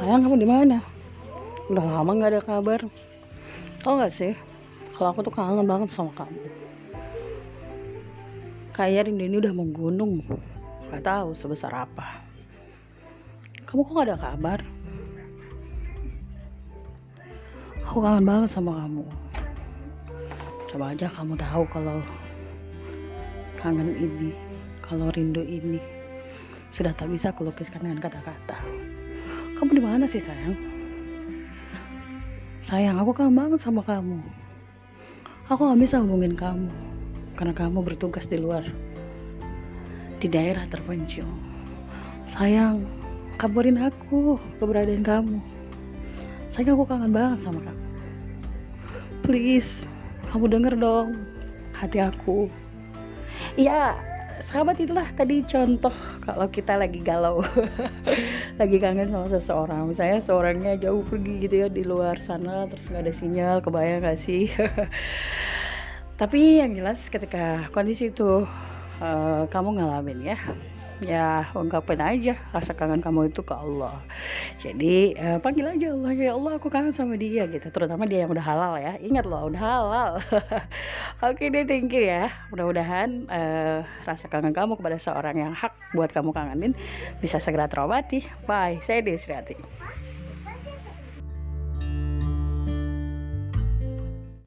sayang kamu di mana? Udah lama nggak ada kabar. Tau gak sih kalau aku tuh kangen banget sama kamu. Kayak rindu ini udah menggunung nggak tahu sebesar apa. Kamu kok gak ada kabar? Aku kangen banget sama kamu. Coba aja kamu tahu kalau kangen ini kalau rindu ini sudah tak bisa kulukiskan dengan kata-kata kamu di mana sih sayang? Sayang aku kangen banget sama kamu. Aku gak bisa hubungin kamu karena kamu bertugas di luar di daerah terpencil. Sayang kabarin aku keberadaan kamu. Sayang aku kangen banget sama kamu. Please kamu denger dong hati aku. Ya sahabat itulah tadi contoh kalau kita lagi galau. Lagi kangen sama seseorang. Misalnya seorangnya jauh pergi gitu ya di luar sana terus nggak ada sinyal kebayang gak sih? Tapi yang jelas ketika kondisi itu uh, kamu ngalamin ya. Ya ungkapin aja rasa kangen kamu itu ke Allah. Jadi uh, panggil aja Allah. Ya Allah aku kangen sama dia gitu. Terutama dia yang udah halal ya. Ingat loh udah halal. Oke deh thank you ya. Mudah-mudahan uh, rasa kangen kamu kepada seorang yang hak buat kamu kangenin bisa segera terobati. Bye. Saya Desriati